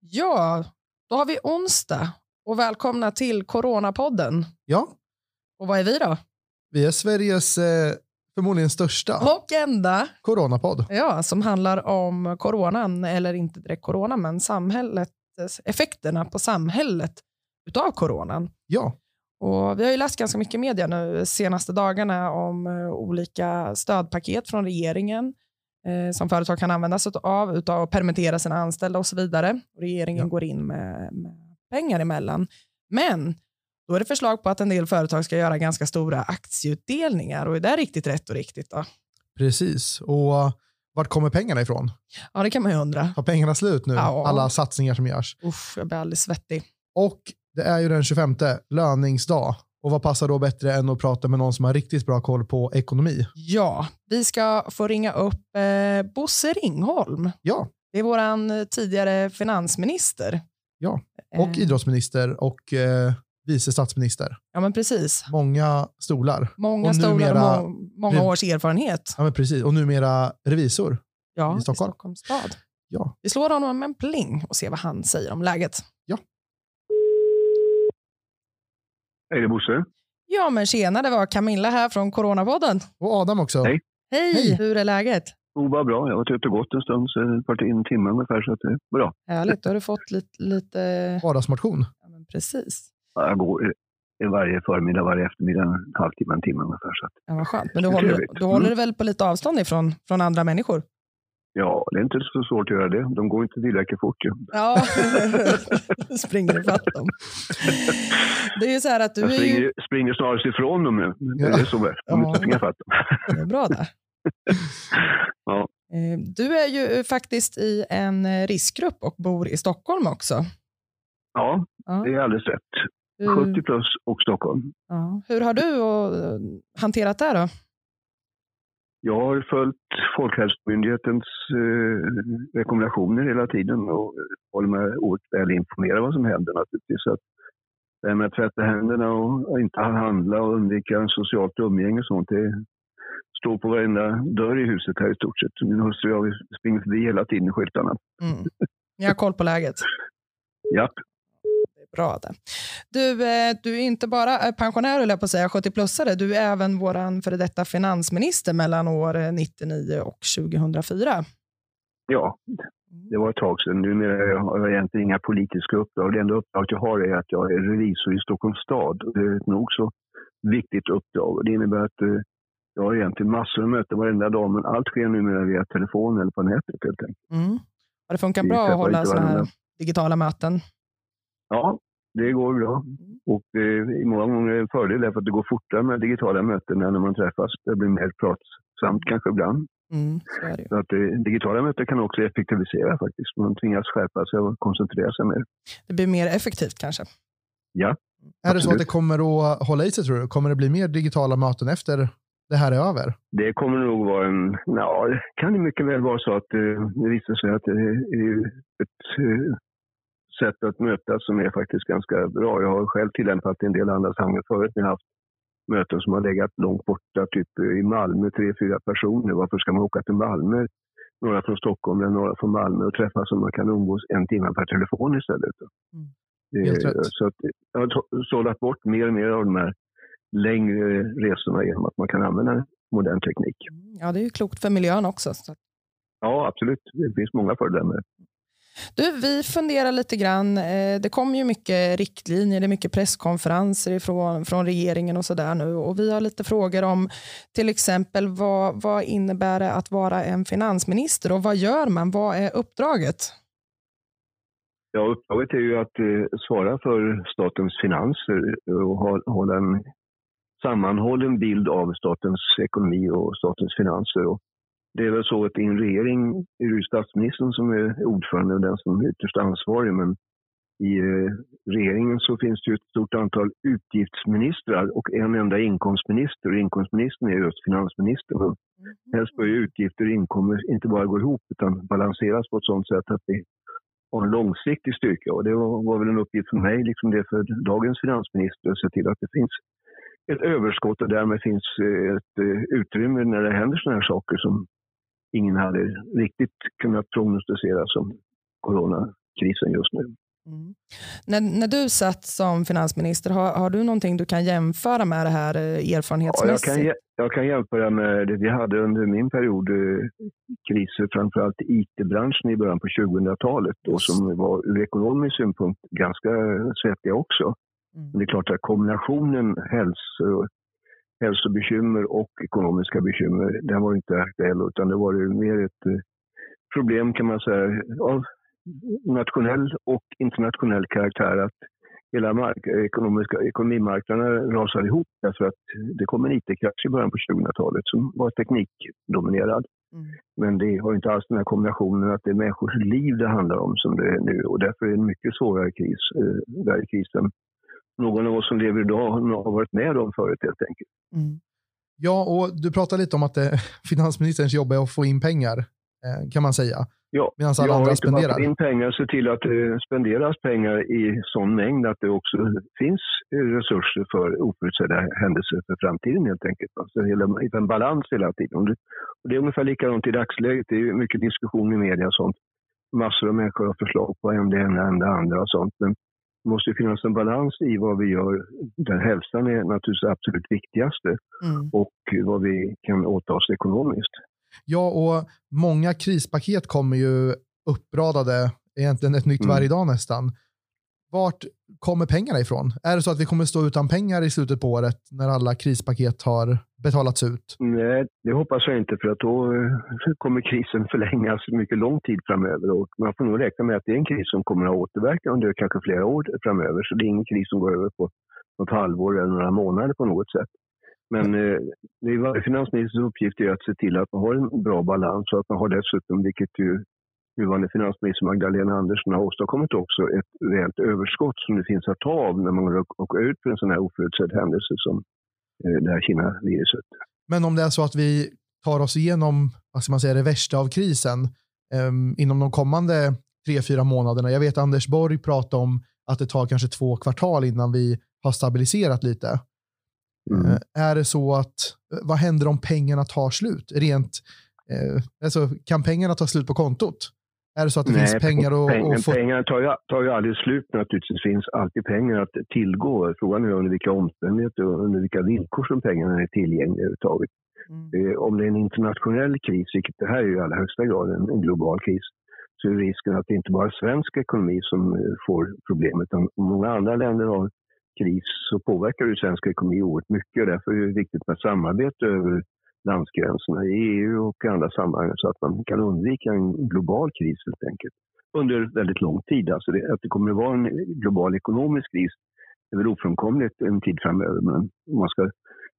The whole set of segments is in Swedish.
Ja, då har vi onsdag och välkomna till Coronapodden. Ja, Och vad är vi då? vi är Sveriges eh, förmodligen största Och enda, coronapodd. ja, som handlar om coronan, eller inte direkt corona, men samhället, effekterna på samhället utav coronan. Ja, Och vi har ju läst ganska mycket media nu senaste dagarna om eh, olika stödpaket från regeringen eh, som företag kan använda sig av utav att permittera sina anställda och så vidare. Regeringen Ja. går in med, med pengar emellan. Men då är det förslag på att en del företag ska göra ganska stora aktieutdelningar. Och är det riktigt rätt och riktigt? Då? precis. Och vart kommer pengarna ifrån? Ja, det kan man ju undra. Tar pengarna slut nu? Ja. Alla satsningar som görs. Usch, jag blir alldeles svettig. Och det är ju den 25, löningsdag. Och vad passar då bättre än att prata med någon som har riktigt bra koll på ekonomi? Ja, vi ska få ringa upp eh, Bosse Ringholm. Ja, Det är vår tidigare finansminister. Ja, och Eh, idrottsminister och eh, vice statsminister. Ja, men precis. Många stolar. Många Och stolar numera- och må många års erfarenhet. Ja, men precis. Och numera revisor. Ja, i Stockholm. Stockholms stad. Ja, Vi slår honom med en pling och ser vad han säger om läget. Är det Bosse? Ja, men tjena, det var Camilla här från Coronapodden. och Adam också. Hej. Hej, Hej. hur är läget? Jo, vad bra. Jag har varit ute och gått en stund, så ett par en timme ungefär. Så att det är bra. Härligt, då har du fått lite... lite... Vardagsmotion. Ja, men precis. Jag går varje förmiddag, varje eftermiddag, en halvtimme, en timme ungefär. Så att, Ja, vad skönt. Men du Det är håller, du håller Mm. väl på lite avstånd ifrån från andra människor? Ja, det är inte så svårt att göra det. De går inte tillräckligt fort. Ju. Ja, springer ifatt dem. Det är ju så här att du Jag är ju... springer, springer snarare ifrån dem nu. Ja. Det är så väl. De Ja. måste springa fatt dem. Det är bra där. Ja. Eh, Du är ju faktiskt i en eh, riskgrupp och bor i Stockholm också. Ja, Ja. det är alldeles rätt. Hur, 70 plus och Stockholm. ja. Hur har du eh, hanterat det då? Jag har följt Folkhälsomyndighetens eh, rekommendationer hela tiden och håller mig oerhört väl informerad vad som händer naturligtvis. Att det här med att tvätta händerna och, inte handla och undvika socialt umgänge och sånt, det står på varenda dörr i huset här i stort sett. Min hustru och jag springer förbi hela tiden i skyltarna. Mm. Ni har koll på läget? Ja, Det är bra det. Du, eh, du är inte bara eh, pensionär, höll jag på att säga, 70-plussare. Du är även vår före detta finansminister mellan år eh, 99 och 2004. ja, det var ett tag sedan. Numera har jag egentligen inga politiska uppdrag. Det enda uppdraget jag har är att jag är revisor i Stockholms stad. Det är ett nog så viktigt uppdrag. Det innebär att eh, jag har egentligen massor av möten varenda dag, men allt sker numera via telefon eller på nätet helt enkelt. Mm. Har det funkat bra att hålla sådana här digitala möten? Ja, det går bra. Och eh, i många gånger är det en fördel därför att det går fortare med digitala möten än när man träffas. Det blir mer pratsamt kanske ibland. Mm, så är det. Så att eh, digitala möten kan också effektivisera faktiskt. Man tvingas skärpa sig och koncentrera sig mer. det blir mer effektivt kanske. Ja, Är det så att det kommer att hålla i sig tror du? Kommer det bli mer digitala möten efter det här är över? det kommer nog vara en... Ja, det kan ju mycket väl vara så att eh, det visar sig att det är ett eh, sätt att mötas som är faktiskt ganska bra. Jag har själv tillämpat det i en del andra sammanhang förut när jag haft möten som har legat långt borta, typ i Malmö, tre, fyra personer. Varför ska man åka till Malmö? Några från Stockholm eller några från Malmö och träffas om man kan umgås en timme per telefon istället. Mm. Det-. Så att jag har sållat bort mer och mer av de här längre resorna genom att man kan använda modern teknik. Mm, Ja, det är ju klokt för miljön också. Så. Ja, absolut. Det finns många fördelar med det. Du, vi funderar lite grann. Eh, det kommer ju mycket riktlinjer, det är mycket presskonferenser från, från regeringen och sådär nu. Och vi har lite frågor om till exempel vad, vad innebär det att vara en finansminister och vad gör man? Vad är uppdraget? Ja, uppdraget är ju att eh, svara för statens finanser och ha, hålla en sammanhållen bild av statens ekonomi och statens finanser. Och det är väl så att i en regering är det statsministern som är ordförande och den som är ytterst ansvarig. Men i eh, regeringen så finns det ju ett stort antal utgiftsministrar och en enda inkomstminister. Och inkomstministern är just finansministern. Och Helst bör ju utgifter och inkomster inte bara gå ihop utan balanseras på ett sådant sätt att vi har en långsiktig styrka. Och det var, var väl en uppgift för mig, liksom det för dagens finansminister, att se till att det finns ett överskott och därmed finns eh, ett eh, utrymme när det händer saker som ingen hade riktigt kunnat prognostisera som coronakrisen just nu. Mm. När, när du satt som finansminister, har, har du någonting du kan jämföra med det här erfarenhetsmässigt? Ja, jag, kan, jag kan jämföra med det vi hade under min period, eh, kriser framförallt i IT-branschen i början på 2000-talet och som var ur ekonomisk synpunkt ganska svettiga också. Mm. Men det är klart att kombinationen hälso, hälsobekymmer och ekonomiska bekymmer, den var inte aktuell utan det var mer ett eh, problem kan man säga av nationell och internationell karaktär att hela mark ekonomiska, ekonomimarknaden rasade ihop därför att det kom en IT-krasch i början på 2000-talet som var teknikdominerad. Mm. Men det har inte alls den här kombinationen att det är människors liv det handlar om som det är nu och därför är det en mycket svårare kris, eh, värre kris än någon av oss som lever idag har varit med om förut helt enkelt. Mm. Ja, och du pratar lite om att det, finansministerns jobb är att få in pengar, eh, kan man säga. Ja, Medan alla andra spenderar. in pengar, se till att det spenderas pengar i sån mängd att det också finns resurser för oförutsedda händelser för framtiden helt enkelt. Alltså hela, en balans hela tiden. Och det är ungefär likadant i dagsläget. Det är mycket diskussion i media och sånt. Massor av människor har förslag på en det ena än det andra och sånt. Men det måste finnas en balans i vad vi gör där hälsan är naturligtvis absolut viktigaste mm. och vad vi kan åta oss ekonomiskt. Ja, och många krispaket kommer ju uppradade, egentligen ett nytt mm. varje dag nästan. Vart kommer pengarna ifrån? Är det så att vi kommer stå utan pengar i slutet på året när alla krispaket har betalats ut? Nej, det hoppas jag inte för att då eh, kommer krisen förlängas mycket lång tid framöver och man får nog räkna med att det är en kris som kommer att ha återverkan under kanske flera år framöver. Så det är ingen kris som går över på något halvår eller några månader på något sätt. Men eh, det är varje finansministers uppgift är att se till att man har en bra balans och att man har dessutom, vilket ju nuvarande finansminister Magdalena Andersson har åstadkommit också, ett rejält överskott som det finns att ta av när man åker ut för en sån här oförutsedd händelse som eh, det här Kina-viruset. Men om det är så att vi tar oss igenom vad ska man säga, det värsta av krisen eh, inom de kommande tre, fyra månaderna. Jag vet Anders Borg pratade om att det tar kanske två kvartal innan vi har stabiliserat lite. Mm. Eh, är det så att, eh, vad händer om pengarna tar slut? Rent, eh, alltså, kan pengarna ta slut på kontot? Är det så att det Nej, finns pengar att peng, få? Pengarna tar ju, tar ju aldrig slut naturligtvis. Det finns alltid pengar att tillgå. Frågan är under vilka omständigheter och under vilka villkor som pengarna är tillgängliga överhuvudtaget. Mm. Om det är en internationell kris, vilket det här är i allra högsta grad en, en global kris, så är risken att det inte bara är svensk ekonomi som får problem, utan många andra länder har kris så påverkar det svensk ekonomi oerhört mycket därför är det viktigt med samarbete över landsgränserna i EU och andra sammanhang så att man kan undvika en global kris helt enkelt under väldigt lång tid. Alltså det, att det kommer att vara en global ekonomisk kris är väl ofrånkomligt en tid framöver men om man ska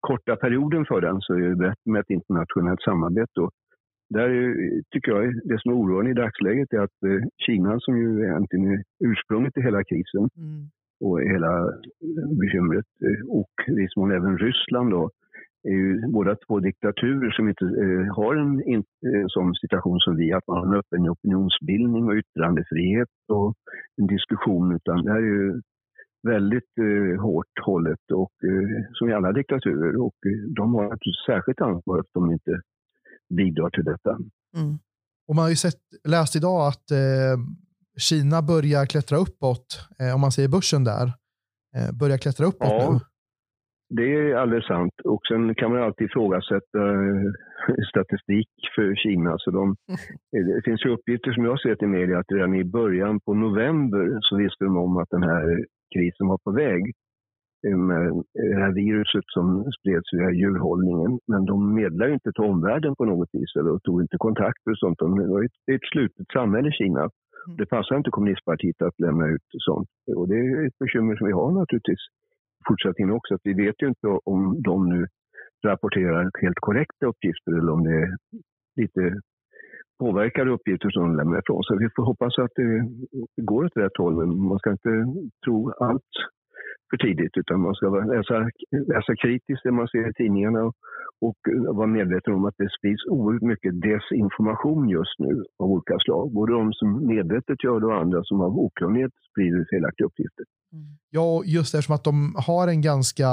korta perioden för den så är det bättre med ett internationellt samarbete. Och där tycker jag det som är oroande i dagsläget är att eh, Kina som ju egentligen är ursprunget till hela krisen mm och hela bekymret. Och i viss mån även Ryssland då, är ju båda två diktaturer som inte eh, har en, en, en eh, sån situation som vi, att man har en öppen opinionsbildning och yttrandefrihet och en diskussion, utan det här är ju väldigt eh, hårt hållet och eh, som i alla diktaturer och eh, de har naturligtvis särskilt ansvar att de inte bidrar till detta. Mm. Och man har ju sett, läst idag att eh, Kina börjar klättra uppåt, om man säger börsen där, börjar klättra uppåt ja, nu. Det är alldeles sant. Och sen kan man alltid ifrågasätta eh, statistik för Kina. Så de, det finns ju uppgifter som jag sett i media att redan i början på november så visste de om att den här krisen var på väg med det här viruset som spreds via djurhållningen. Men de medlade inte till omvärlden på något vis eller tog inte kontakter och sånt. Det var ett, ett slutet samhälle, Kina. Mm. Det passar inte kommunistpartiet att lämna ut sånt. Och det är ett bekymmer som vi har naturligtvis fortsättningen också. Att vi vet ju inte om de nu rapporterar helt korrekta uppgifter eller om det är lite påverkade uppgifter som de lämnar ifrån sig. Vi får hoppas att det går åt rätt håll, men man ska inte tro allt för tidigt utan man ska läsa, läsa kritiskt det man ser i tidningarna och, och vara medveten om att det sprids oerhört mycket desinformation just nu av olika slag. Både de som medvetet gör det och andra som av okunnighet sprider felaktiga uppgifter. Mm. Ja, just eftersom att de har en ganska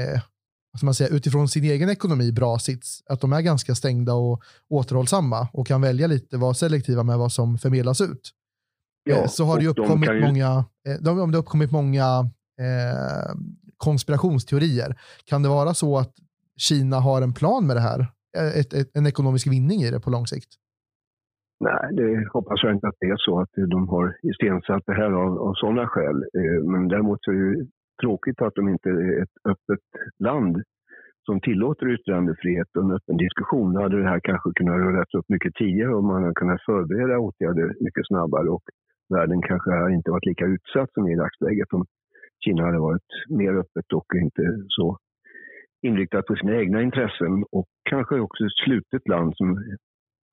eh, vad man säga, utifrån sin egen ekonomi bra sits. Att de är ganska stängda och återhållsamma och kan välja lite, vara selektiva med vad som förmedlas ut. Ja, eh, så har det uppkommit ju... många, eh, de, om det uppkommit många eh, konspirationsteorier. Kan det vara så att Kina har en plan med det här? Eh, ett, ett, en ekonomisk vinning i det på lång sikt? Nej, det hoppas jag inte att det är så att de har iscensatt det här av, av sådana skäl. Eh, men däremot så är det tråkigt att de inte är ett öppet land som tillåter yttrandefrihet och en öppen diskussion. Då hade det här kanske kunnat röras upp mycket tidigare och man hade kunnat förbereda åtgärder mycket snabbare och världen kanske inte varit lika utsatt som i dagsläget om Kina hade varit mer öppet och inte så inriktat på sina egna intressen och kanske också ett slutet land som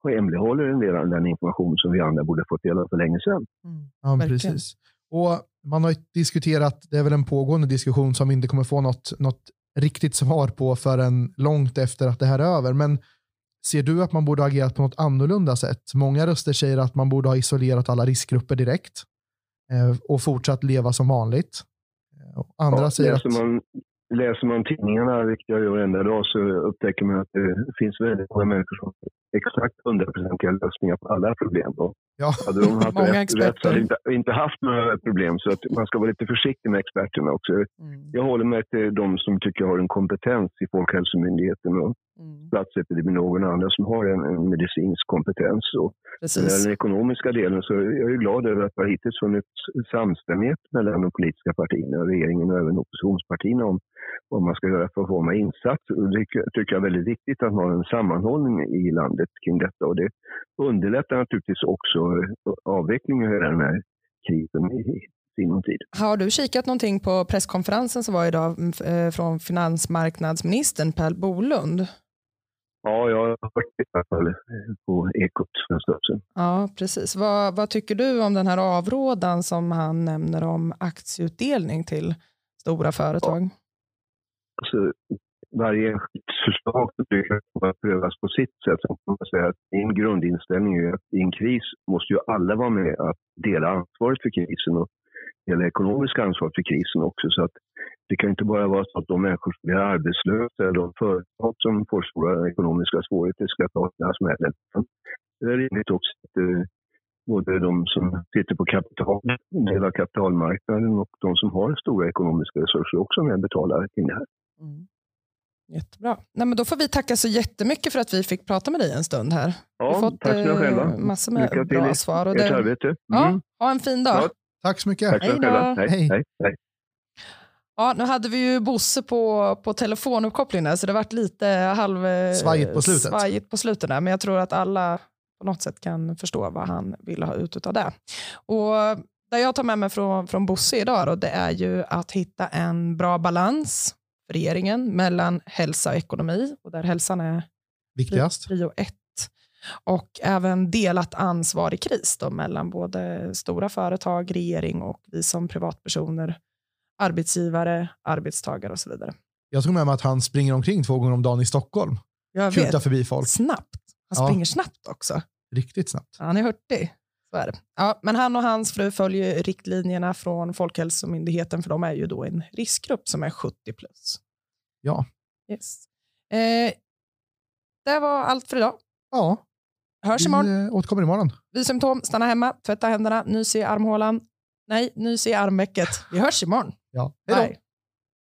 hemlighåller en del av den information som vi andra borde fått del av för länge sedan. Mm. Ja, precis. Och man har diskuterat, det är väl en pågående diskussion som vi inte kommer få något, något riktigt svar på förrän långt efter att det här är över. Men ser du att man borde ha agerat på något annorlunda sätt? Många röster säger att man borde ha isolerat alla riskgrupper direkt eh, och fortsatt leva som vanligt. Andra ja, säger läser, att... man, läser man tidningarna, vilket jag gör varenda dag, så upptäcker man att det finns väldigt många människor som exakt hundraprocentiga lösningar på alla problem. Och Ja. Hade de haft Många rätt, rätt så hade inte, inte haft några problem. Så att man ska vara lite försiktig med experterna också. Mm. Jag håller mig till de som tycker jag har en kompetens i Folkhälsomyndigheten och mm. statsepidemiologerna och andra som har en, en medicinsk kompetens. Och den ekonomiska delen så jag är glad över att det hittills funnits samstämmighet mellan de politiska partierna, regeringen och även oppositionspartierna om vad man ska göra för att få med insatser. Det tycker jag är väldigt viktigt att man har en sammanhållning i landet kring detta. Och det underlättar naturligtvis också avvecklingen av den här krisen i sinom tid. Har du kikat någonting på presskonferensen som var idag eh, från finansmarknadsministern Per Bolund? Ja, jag har hört det på Ekot för en stund sedan. Ja, precis. Vad, vad, tycker du om den här avrådan som han nämner om aktieutdelning till stora företag? Ja. Alltså, varje enskilt förslag brukar prövas på sitt sätt. Så man säga att min grundinställning är att i en kris måste ju alla vara med att dela ansvaret för krisen och dela ekonomiska ansvaret för krisen också. Så att det kan inte bara vara så att de människor som blir arbetslösa eller de företag som får stora ekonomiska svårigheter ska ta sina smällen. Det är rimligt också att eh, både de som sitter på kapital, del av kapitalmarknaden och de som har stora ekonomiska resurser också med betalar kring det här. Mm. Jättebra. Nej, men då får vi tacka så jättemycket för att vi fick prata med dig en stund här. Ja, vi har fått tack eh, själva. massor med Lycka bra till svar. Och ert det... arbete. Mm. Ja, ha en fin dag. Ja. Tack så mycket. Tack hej, hej. hej. hej. Ja, nu hade vi ju Bosse på, på telefonuppkopplingen så det varit lite halv eh, svajigt på slutet. Svajigt på slutet där, men jag tror att alla på något sätt kan förstå vad han vill ha ut av det. Och det jag tar med mig från, från Bosse idag då, det är ju att hitta en bra balans för regeringen mellan hälsa och ekonomi och där hälsan är viktigast. Prio ett. Och även delat ansvar i kris då, mellan både stora företag, regering och vi som privatpersoner, arbetsgivare, arbetstagare och så vidare. Jag tror med mig att han springer omkring två gånger om dagen i Stockholm. Jag Kutar förbi folk. Snabbt. Han springer ja. snabbt också. Riktigt snabbt. Han är hurtig. Så är det. Ja, men han och hans fru följer riktlinjerna från Folkhälsomyndigheten för de är ju då en riskgrupp som är 70 plus. Ja. Yes. Eh, det var allt för idag. Ja. Hörs vi imorgon. Eh, återkommer imorgon. Symptom, stanna hemma, tvätta händerna, nys i armhålan. Nej, nys i armvecket. Vi hörs imorgon. Ja. Hej då.